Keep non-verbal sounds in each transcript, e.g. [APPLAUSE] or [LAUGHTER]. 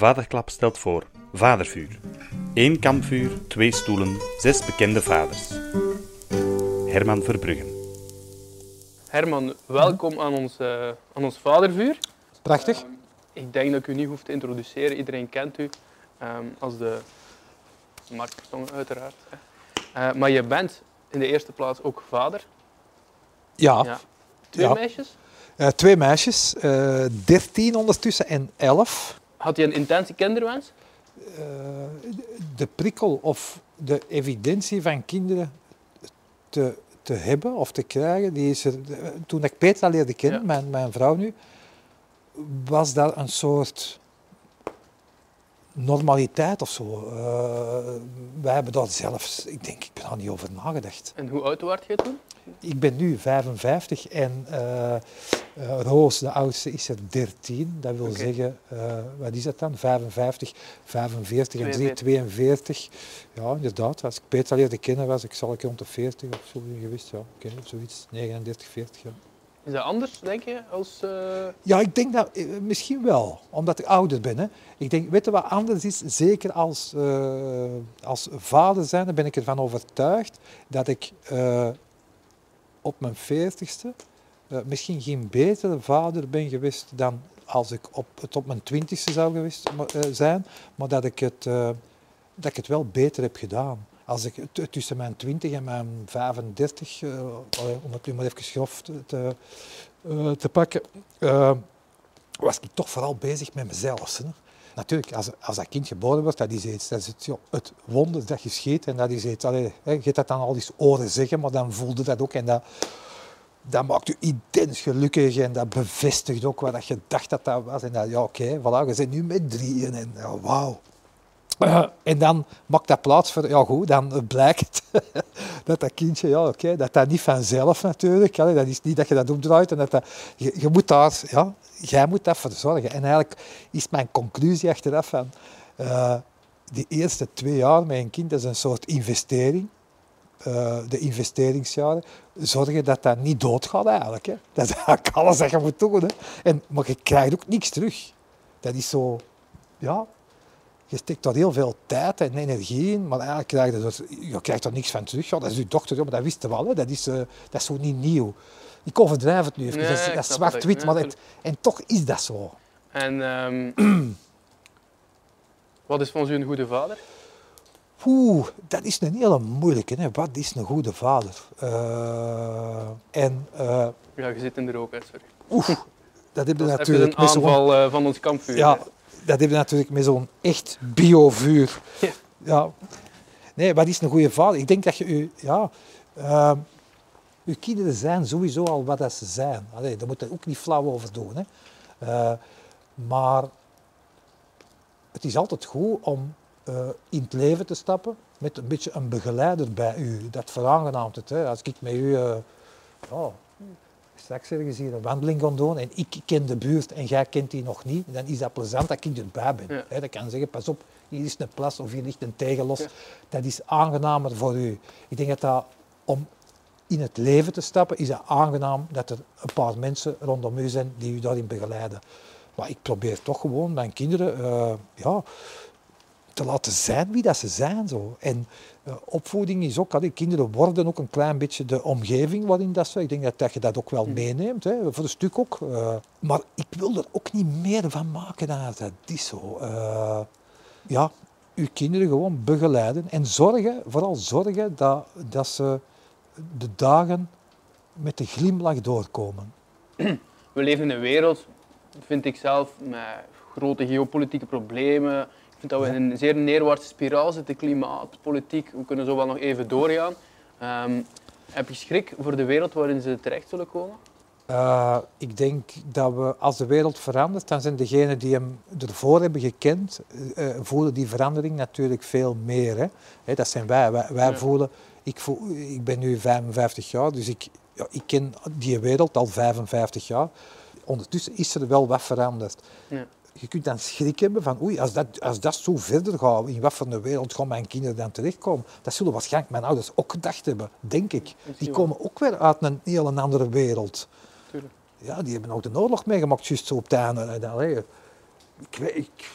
Vaderklap stelt voor Vadervuur. Eén kampvuur, twee stoelen, zes bekende vaders. Herman Verbruggen. Herman, welkom aan ons, eh, aan ons vadervuur. Prachtig. Ik denk dat ik u niet hoef te introduceren. Iedereen kent u ehm, als de Mark uiteraard. Eh, maar je bent in de eerste plaats ook vader. Ja, Ja. Twee Ja. meisjes. Eh, twee meisjes, eh 13 ondertussen en 11. Had je een intense kinderwens? Eh, de prikkel of de evidentie van kinderen te, te hebben of te krijgen, die is er, toen ik Petra leerde kennen, Ja. mijn, mijn vrouw nu, was dat een soort normaliteit of zo. Eh, wij hebben daar zelfs, ik denk, ik ben daar niet over nagedacht. En hoe oud werd je toen? Ik ben nu 55 en eh, Roos, de oudste, is er 13. Dat wil Oké. zeggen, eh, wat is dat dan? 55, 45 en 3, 42. 42. Ja, inderdaad. Als ik Petra leerde kennen, was ik zal ik rond de 40 of zo geweest. Ja, niet, zoiets. 39, 40. Ja. Is dat anders, denk je? Als, eh, Ja, ik denk dat misschien wel, omdat ik ouder ben. Hè. Ik denk, weet je wat anders is? Zeker als, eh, als vader zijn, dan ben ik ervan overtuigd dat ik eh, op mijn veertigste eh, misschien geen betere vader ben geweest dan als ik op, het op mijn twintigste zou geweest eh, zijn, maar dat ik, het, eh, dat ik het wel beter heb gedaan. Als ik tussen mijn 20 en mijn 35, eh, allee, om het nu maar even grof te, te, pakken, was ik toch vooral bezig met mezelf. Hè. Natuurlijk, als, als dat kind geboren wordt, dat is iets, dat is het, wonder dat geschiet en dat is iets, allee, hè, je hebt dat dan al eens oren zeggen, maar dan voelde dat ook en dat, dat maakt je intens gelukkig en dat bevestigt ook wat je dacht dat dat was. En dat, ja, oké, voilà, je bent nu met drieën en ja, wauw. [CLEARS THROAT] En dan maakt dat plaats voor, ja goed, dan blijkt [LAUGHS] dat dat kindje, ja oké, dat dat niet vanzelf natuurlijk, hè, dat is niet dat je dat opdraait en dat dat, je, je moet daar, ja, jij moet dat verzorgen. En eigenlijk is mijn conclusie achteraf van, eh die eerste twee jaar met een kind, dat is een soort investering. Eh, de investeringsjaren, zorgen dat dat niet doodgaat eigenlijk. Hè. Dat is eigenlijk alles wat je moet doen. En, maar je krijgt ook niks terug. Dat is zo, ja, je steekt daar heel veel tijd en energie in, maar eigenlijk krijg je, er, je krijgt er niks van terug. Ja, dat is je dochter, ja, maar dat wisten we wel. Hè. Dat, is, eh, dat is zo niet nieuw. Ik overdrijf het nu even, Nee, dat is, is zwart-wit, maar het, en toch is dat zo. En ehm, [CLEARS THROAT] wat is volgens u een goede vader? Oeh, dat is een hele moeilijke. Hè. Wat is een goede vader? Eh, en eh, Ja, je zit in de rook, hè, sorry. oeh, dat heb je Dat is natuurlijk een aanval van ons kampvuur. Ja, hè. Dat heb je natuurlijk met zo'n echt biovuur. Ja. Ja. Nee, wat is een goede vader? Ik denk dat je je, ja, je kinderen zijn sowieso al wat dat ze zijn. Allee, daar moet je ook niet flauw over doen. Hè. Eh, maar het is altijd goed om eh, in het leven te stappen met een beetje een begeleider bij u. Dat veraangenaamt het. Hè. Als ik met u ja, straks ergens hier een wandeling gaan doen en ik ken de buurt en jij kent die nog niet, dan is dat plezant dat ik erbij ben. Ja. Dat kan zeggen, pas op, hier is een plas of hier ligt een tegenlos. Ja. Dat is aangenamer voor u. Ik denk dat dat om in het leven te stappen, is het aangenaam dat er een paar mensen rondom u zijn die u daarin begeleiden. Maar ik probeer toch gewoon mijn kinderen eh, ja, te laten zijn wie dat ze zijn. Zo. En eh, opvoeding is ook, allee, kinderen worden ook een klein beetje de omgeving waarin dat ze. Ik denk dat, dat je dat ook wel meeneemt, hè, voor een stuk ook. eh. maar ik wil er ook niet meer van maken dan dat is zo. Eh, ja, uw kinderen gewoon begeleiden en zorgen, vooral zorgen dat, dat ze de dagen met de glimlach doorkomen. We leven in een wereld, vind ik zelf, met grote geopolitieke problemen. Ik vind dat we in een zeer neerwaartse spiraal zitten, klimaat, politiek. We kunnen zo wel nog even doorgaan. Ehm, heb je schrik voor de wereld waarin ze terecht zullen komen? Eh, ik denk dat we, als de wereld verandert, dan zijn degenen die hem ervoor hebben gekend, eh, voelen die verandering natuurlijk veel meer. Hè. Hè, dat zijn wij. Wij, wij Ja. voelen, ik, voel, ik ben nu 55 jaar, dus ik, ja, ik ken die wereld al 55 jaar. Ondertussen is er wel wat veranderd. Ja. Je kunt dan schrik hebben van, oei, als dat, als dat zo verder gaat, in wat voor een wereld gaan mijn kinderen dan terechtkomen? Dat zullen waarschijnlijk mijn ouders ook gedacht hebben, denk ik. Die komen ook weer uit een heel andere wereld. Tuurlijk. Ja, die hebben ook de oorlog meegemaakt, juist zo op het einde. En dan, hè, ik, weet- ik,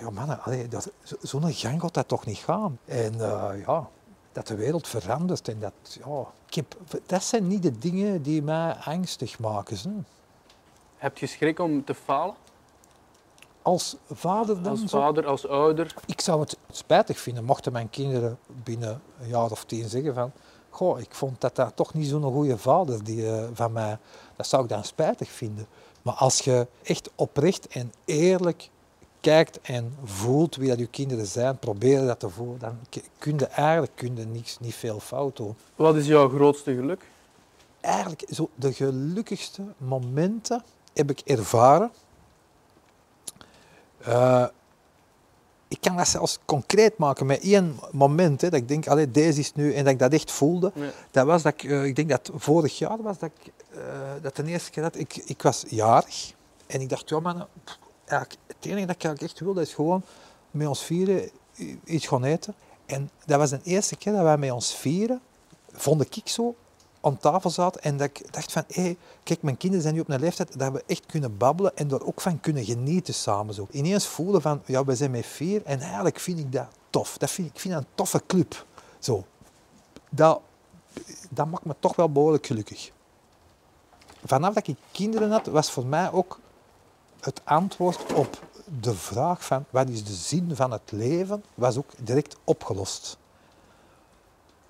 ja mannen, allee, dat- zo- zo'n gang gaat dat toch niet gaan. En eh, ja, dat de wereld verandert en dat, ja, ik heb, dat zijn niet de dingen die mij angstig maken. Hè. Heb je schrik om te falen? Als vader dan Als zo- vader, als ouder? Ik zou het spijtig vinden mochten mijn kinderen binnen een jaar of tien zeggen van goh, ik vond dat dat toch niet zo'n goede vader die, eh, van mij. Dat zou ik dan spijtig vinden. Maar als je echt oprecht en eerlijk kijkt en voelt wie dat je kinderen zijn, probeer dat te voelen, dan kun je eigenlijk kun je niks, niet veel fout doen. Wat is jouw grootste geluk? Eigenlijk zo de gelukkigste momenten heb ik ervaren. Eh, ik kan dat zelfs concreet maken met één moment. Hè, dat ik denk, allee, deze is nu, en dat ik dat echt voelde. Dat was dat ik, eh, ik denk dat vorig jaar was dat ik, eh, dat de eerste keer dat ik, ik was jarig. En ik dacht, ja man, het enige dat ik echt wilde is gewoon met ons vieren iets gaan eten. En dat was de eerste keer dat wij met ons vieren, vond ik zo aan tafel zaten en dat ik dacht van, hé, kijk, mijn kinderen zijn nu op een leeftijd dat we echt kunnen babbelen en er ook van kunnen genieten samen. Zo. Ineens voelen van, ja, we zijn met vier en eigenlijk vind ik dat tof. Dat vind, ik vind dat een toffe club. Zo. Dat, dat maakt me toch wel behoorlijk gelukkig. Vanaf dat ik kinderen had, was voor mij ook het antwoord op de vraag van wat is de zin van het leven, was ook direct opgelost.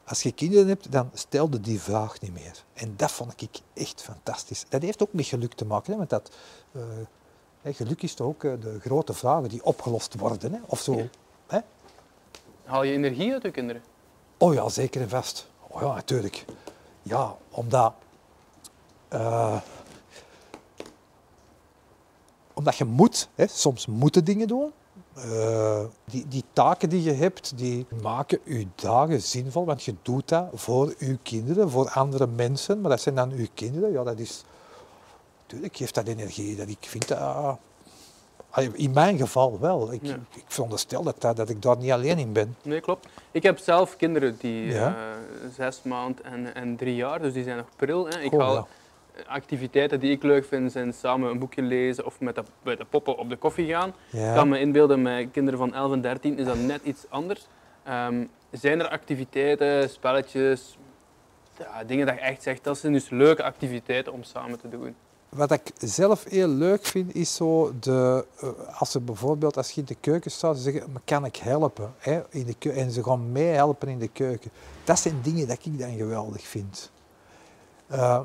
Als je kinderen hebt, dan stelde die vraag niet meer. En dat vond ik echt fantastisch. Dat heeft ook met geluk te maken, hè, want dat, eh, geluk is toch ook eh, de grote vragen die opgelost worden. Hè, of zo. Ja. Hè? Haal je energie uit je kinderen? Oh ja, zeker en vast. Oh ja, natuurlijk. Ja, omdat... eh, omdat je moet, hè, soms moeten dingen doen. Eh, die, die taken die je hebt, die maken je dagen zinvol, want je doet dat voor je kinderen, voor andere mensen, maar dat zijn dan je kinderen. Ja, dat is... Natuurlijk geeft dat energie. Dat ik vind dat... ah, in mijn geval wel. Ik, Ja. ik veronderstel dat, dat, dat ik daar niet alleen in ben. Nee, klopt. Ik heb zelf kinderen die Ja. eh, zes maanden en, en drie jaar, dus die zijn nog pril. Hè. Ik Goh, haal ja. Activiteiten die ik leuk vind, zijn samen een boekje lezen of met de, met de poppen op de koffie gaan. Ja. Ik kan me inbeelden, met kinderen van 11 en 13 is dat net iets anders. Ehm, zijn er activiteiten, spelletjes, ja, dingen dat je echt zegt, dat zijn dus leuke activiteiten om samen te doen. Wat ik zelf heel leuk vind, is zo de, eh, als ze bijvoorbeeld als je in de keuken staat, ze zeggen, kan ik helpen? Hè, in de en ze gaan meehelpen in de keuken. Dat zijn dingen dat ik dan geweldig vind. Eh,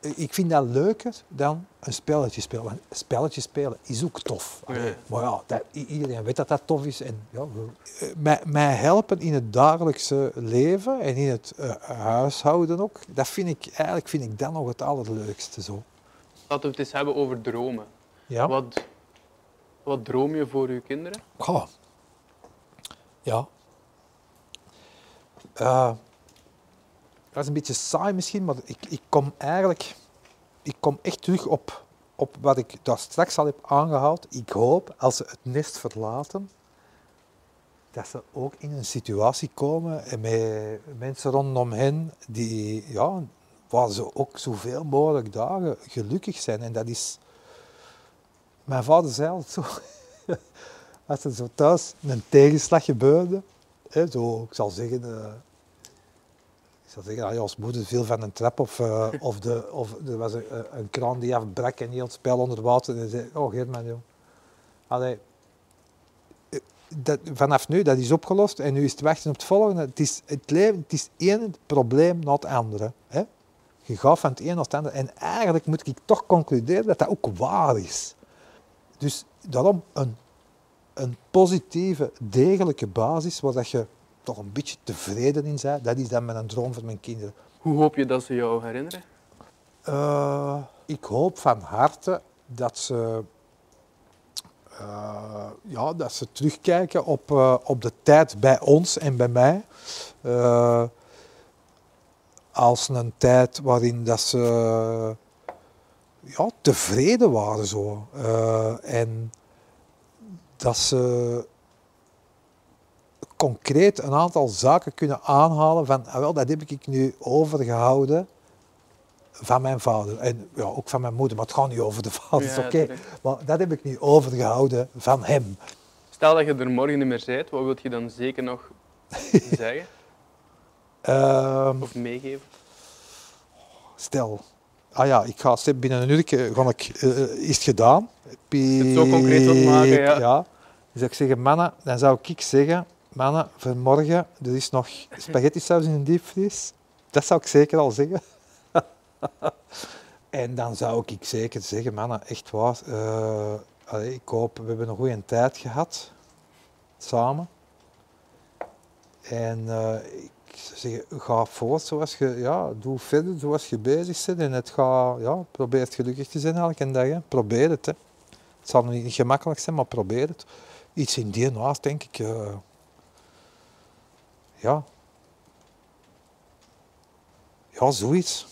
ik- vind dat leuker dan een spelletje spelen. Want een spelletje spelen is ook tof. Allee. Maar ja, dat, iedereen weet dat dat tof is. En, ja, eh, mij, mij helpen in het dagelijkse leven en in het eh, huishouden ook, dat vind ik, eigenlijk vind ik dat nog het allerleukste. Zo. Laten we het eens hebben over dromen. Ja? Wat, wat droom je voor je kinderen? Goh. Ja. Eh, dat is een beetje saai misschien, maar ik, ik kom eigenlijk ik kom echt terug op, op wat ik daar straks al heb aangehaald. Ik hoop, als ze het nest verlaten, dat ze ook in een situatie komen en met mensen rondom hen die, ja, waar ze ook zoveel mogelijk dagen gelukkig zijn. En dat is... Mijn vader zei altijd zo, [LAUGHS] als er zo thuis een tegenslag gebeurde, hè, zo, ik zal zeggen, eh, ik zal zeggen, als moeder viel van een trap of, eh, [LAUGHS] of, de, of er was een, een kraan die afbrak en heel het spel onder water. En hij zei, oh German, joh. Allee, eh, dat, vanaf nu, dat is opgelost en nu is het wachten op het volgende. Het is, het leven, het is één probleem na het andere. Hè? Je gaat van het een naar het andere. En eigenlijk moet ik toch concluderen dat dat ook waar is. Dus daarom een, een positieve, degelijke basis waar dat je toch een beetje tevreden in bent, dat is dan mijn droom voor mijn kinderen. Hoe hoop je dat ze jou herinneren? Eh, ik hoop van harte dat ze, eh, ja, dat ze terugkijken op, eh, op de tijd bij ons en bij mij. Als een tijd waarin dat ze ja, tevreden waren. Zo. En dat ze concreet een aantal zaken kunnen aanhalen van, ah, wel, dat heb ik nu overgehouden van mijn vader. En ja, ook van mijn moeder, maar het gaat niet over de vaders, Ja, oké. Maar dat heb ik nu overgehouden van hem. Stel dat je er morgen niet meer bent, wat wil je dan zeker nog [LAUGHS] zeggen Ehm, of meegeven? stel, ah ja, ik ga binnen een uur, ga ik, eh, is het gedaan. Het zo concreet wilt maken, ja. ja. Dan zou ik zeggen, mannen, dan zou ik zeggen, mannen, vanmorgen, er is nog spaghetti saus in de diepvries. Dat zou ik zeker al zeggen. [LAUGHS] en dan zou ik zeker zeggen, mannen, echt waar, eh, ik hoop, we hebben een goede tijd gehad, samen. En eh, ik zou zeggen, ga voort zoals je, ja, doe verder zoals je bezig bent. En het ga, ja, probeer het gelukkig te zijn elke dag. Hè. Probeer het. Hè. Het zal niet gemakkelijk zijn, maar probeer het. Iets in die naast, denk ik. eh, ja. Ja, zoiets.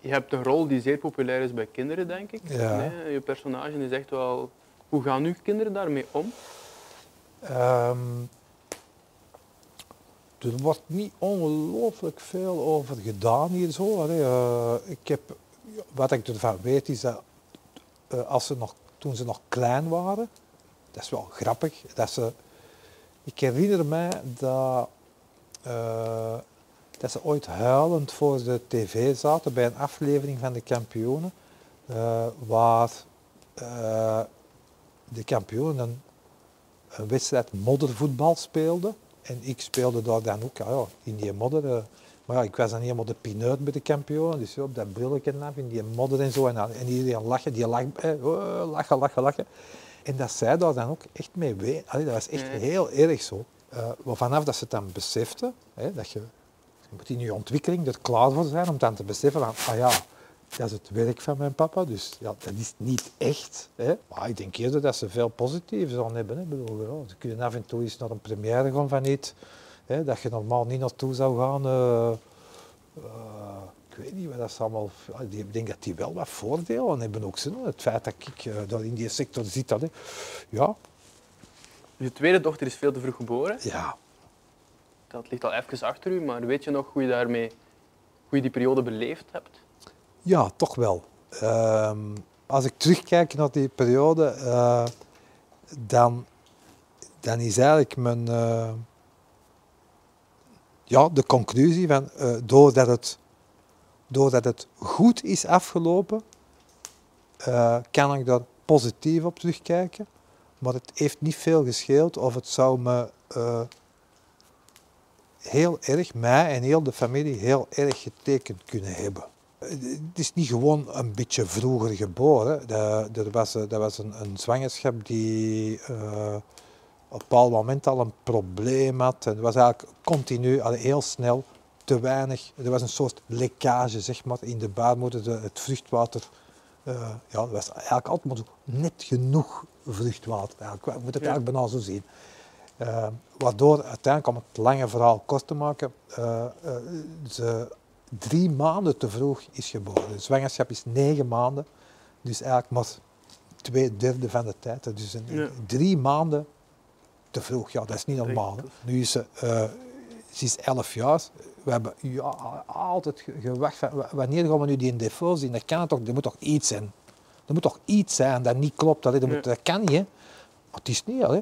Je hebt een rol die zeer populair is bij kinderen, denk ik. Ja. Nee, je personage is echt wel... Hoe gaan nu kinderen daarmee om? Ehm, er wordt niet ongelooflijk veel over gedaan hier zo. Allee, eh, ik heb, wat ik ervan weet is dat eh, als ze nog, toen ze nog klein waren, dat is wel grappig, dat ze, ik herinner mij dat, eh, dat ze ooit huilend voor de tv zaten bij een aflevering van de kampioenen, eh, waar eh, de kampioenen een, wedstrijd moddervoetbal speelden. En ik speelde daar dan ook ja, in die modder. maar ik was dan helemaal de pineut bij de kampioenen. Dus op dat brilletje in die modder en zo. En, en iedereen lachen, die oh, lachen, lachen, lachen. En dat zij daar dan ook echt mee. Allee, dat was echt Ja. heel erg zo. Eh, vanaf dat ze het dan beseften, hè, dat je, je moet in je ontwikkeling er klaar voor zijn om dan te beseffen van, ah ja, dat is het werk van mijn papa, dus ja, dat is niet echt. Hè. Maar ik denk eerder dat ze veel positiefs aan hebben. Hè. Ik bedoel, ze kunnen af en toe eens naar een première gaan van iets hè, dat je normaal niet naartoe zou gaan. eh, eh, ik weet niet wat dat ze allemaal... die- Ik denk dat die wel wat voordelen hebben ook. Zo. Het feit dat ik eh, daar in die sector zit, dat, hè. ja, Je tweede dochter is veel te vroeg geboren. ja, Dat ligt al even achter u, maar weet je nog hoe je, daarmee, hoe je die periode beleefd hebt? Ja, toch wel. Ehm, als ik terugkijk naar die periode, eh, dan, dan is eigenlijk mijn, eh, ja, de conclusie van eh, doordat, het, doordat het goed is afgelopen, eh, kan ik daar positief op terugkijken. Maar het heeft niet veel gescheeld of het zou me eh, heel erg, mij en heel de familie, heel erg getekend kunnen hebben. Het is niet gewoon een beetje vroeger geboren. Dat, was, eh, was een, een zwangerschap die op een bepaald moment al een probleem had. En het was eigenlijk continu, allee, heel snel, te weinig. Er was een soort lekkage zeg maar, in de baarmoeder. De- het vruchtwater eh, ja, was eigenlijk altijd maar zo net genoeg vruchtwater. Eigenlijk. Je moet het Ja. eigenlijk bijna zo zien. Eh, waardoor uiteindelijk, om het lange verhaal kort te maken, eh, ze drie maanden te vroeg is geboren. De zwangerschap is negen maanden, dus eigenlijk maar twee derde van de tijd. Dus een, Ja. drie maanden te vroeg, ja, dat is niet normaal. hè. Nu is ze, ze is elf jaar. We hebben ja, altijd ge- gewacht van wa- wanneer gaan we nu die in default zien? Dat kan toch, er moet toch iets zijn. Er moet toch iets zijn dat niet klopt. Allee, dat, moet, dat kan niet, hè. Het is niet, hè.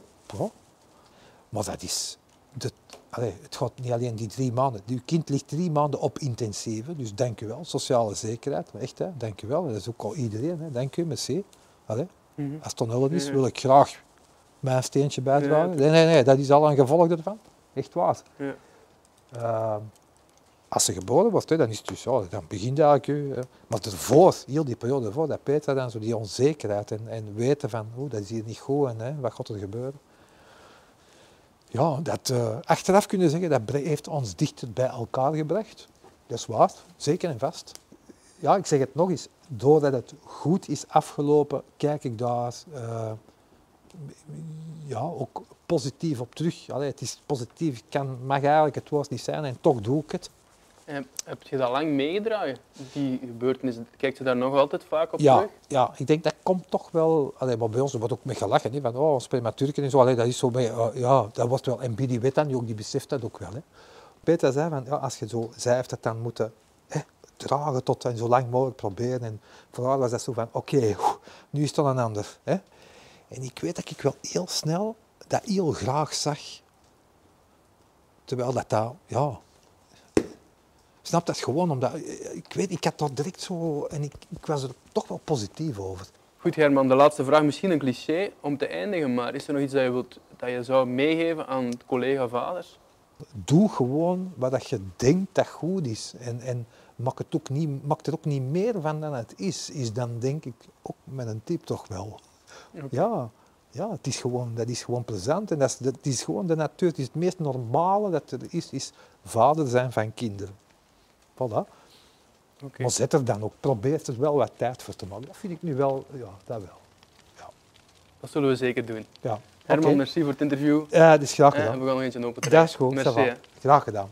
Maar dat is... Dat, allee, het gaat niet alleen die drie maanden. Uw kind ligt drie maanden op intensieve, dus dank u wel. Sociale zekerheid, maar echt, hè. dank u wel. Dat is ook al iedereen, hè. dank u, merci. Allee, Mhm. als het onhulp is, wil ik graag mijn steentje bijdragen. Nee, nee, nee, dat is al een gevolg ervan. Echt waar. Ja. Ehm, als ze geboren wordt, hè, dan is het dus, ja, dan begint eigenlijk hè. Maar ervoor, heel die periode ervoor, dat Petra dan zo die onzekerheid en, en weten van, oeh, dat is hier niet goed en hè, wat gaat er gebeuren. Ja, dat eh, achteraf kunnen zeggen, dat heeft ons dichter bij elkaar gebracht. Dat is waar, zeker en vast. Ja, ik zeg het nog eens, doordat het goed is afgelopen, kijk ik daar eh, ja, ook positief op terug. Allee, het is positief, kan, mag eigenlijk het woord niet zijn en toch doe ik het. En heb je dat lang meegedragen, die gebeurtenis? Kijkt je daar nog altijd vaak op Ja, terug? ja, ik denk dat komt toch wel. Allee, maar bij ons wordt ook mee gelachen. Hè, van, oh, we spelen met Turken en zo. Allee, dat is zo bij, eh, ja, dat wordt wel. En Billy weet dat nu ook, die beseft dat ook wel. Hè. Peter zei van, ja, als je zo, zij heeft het dan moeten hè, dragen tot en zo lang mogelijk proberen. En voor haar was dat zo van, oké, nu is het dan een ander. Hè. En ik weet dat ik wel heel snel dat heel graag zag. Terwijl dat dat, ja... Snap dat gewoon, omdat... Ik weet, ik had dat direct zo... En ik, ik was er toch wel positief over. Goed Herman, de laatste vraag. Misschien een cliché om te eindigen, maar is er nog iets dat je, wilt, dat je zou meegeven aan collega-vaders? Doe gewoon wat dat je denkt dat goed is. En, en maak, het ook niet, maak er ook niet meer van dan het is. Is dan denk ik ook met een tip toch wel. Ja, ja het is gewoon, dat is gewoon plezant. En dat is, dat is gewoon de natuur. Het is het meest normale dat er is, is vader zijn van kinderen. Voilà. Maar zet er dan ook, probeer er wel wat tijd voor te maken. Dat vind ik nu wel, ja, dat wel. Dat zullen we zeker doen. Ja. Herman, merci voor het interview. Ja, dat is graag Eh, gedaan. we gaan nog eentje open trekken. Dat is goed, Merci. Graag gedaan.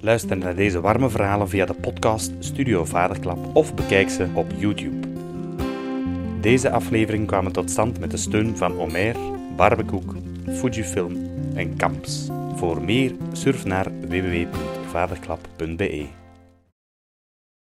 Luister naar deze warme verhalen via de podcast Studio Vaderklap of bekijk ze op YouTube. Deze aflevering kwamen tot stand met de steun van Omer, Barbekoek, Fujifilm en Kamps. Voor meer surf naar www.vaderklap.be.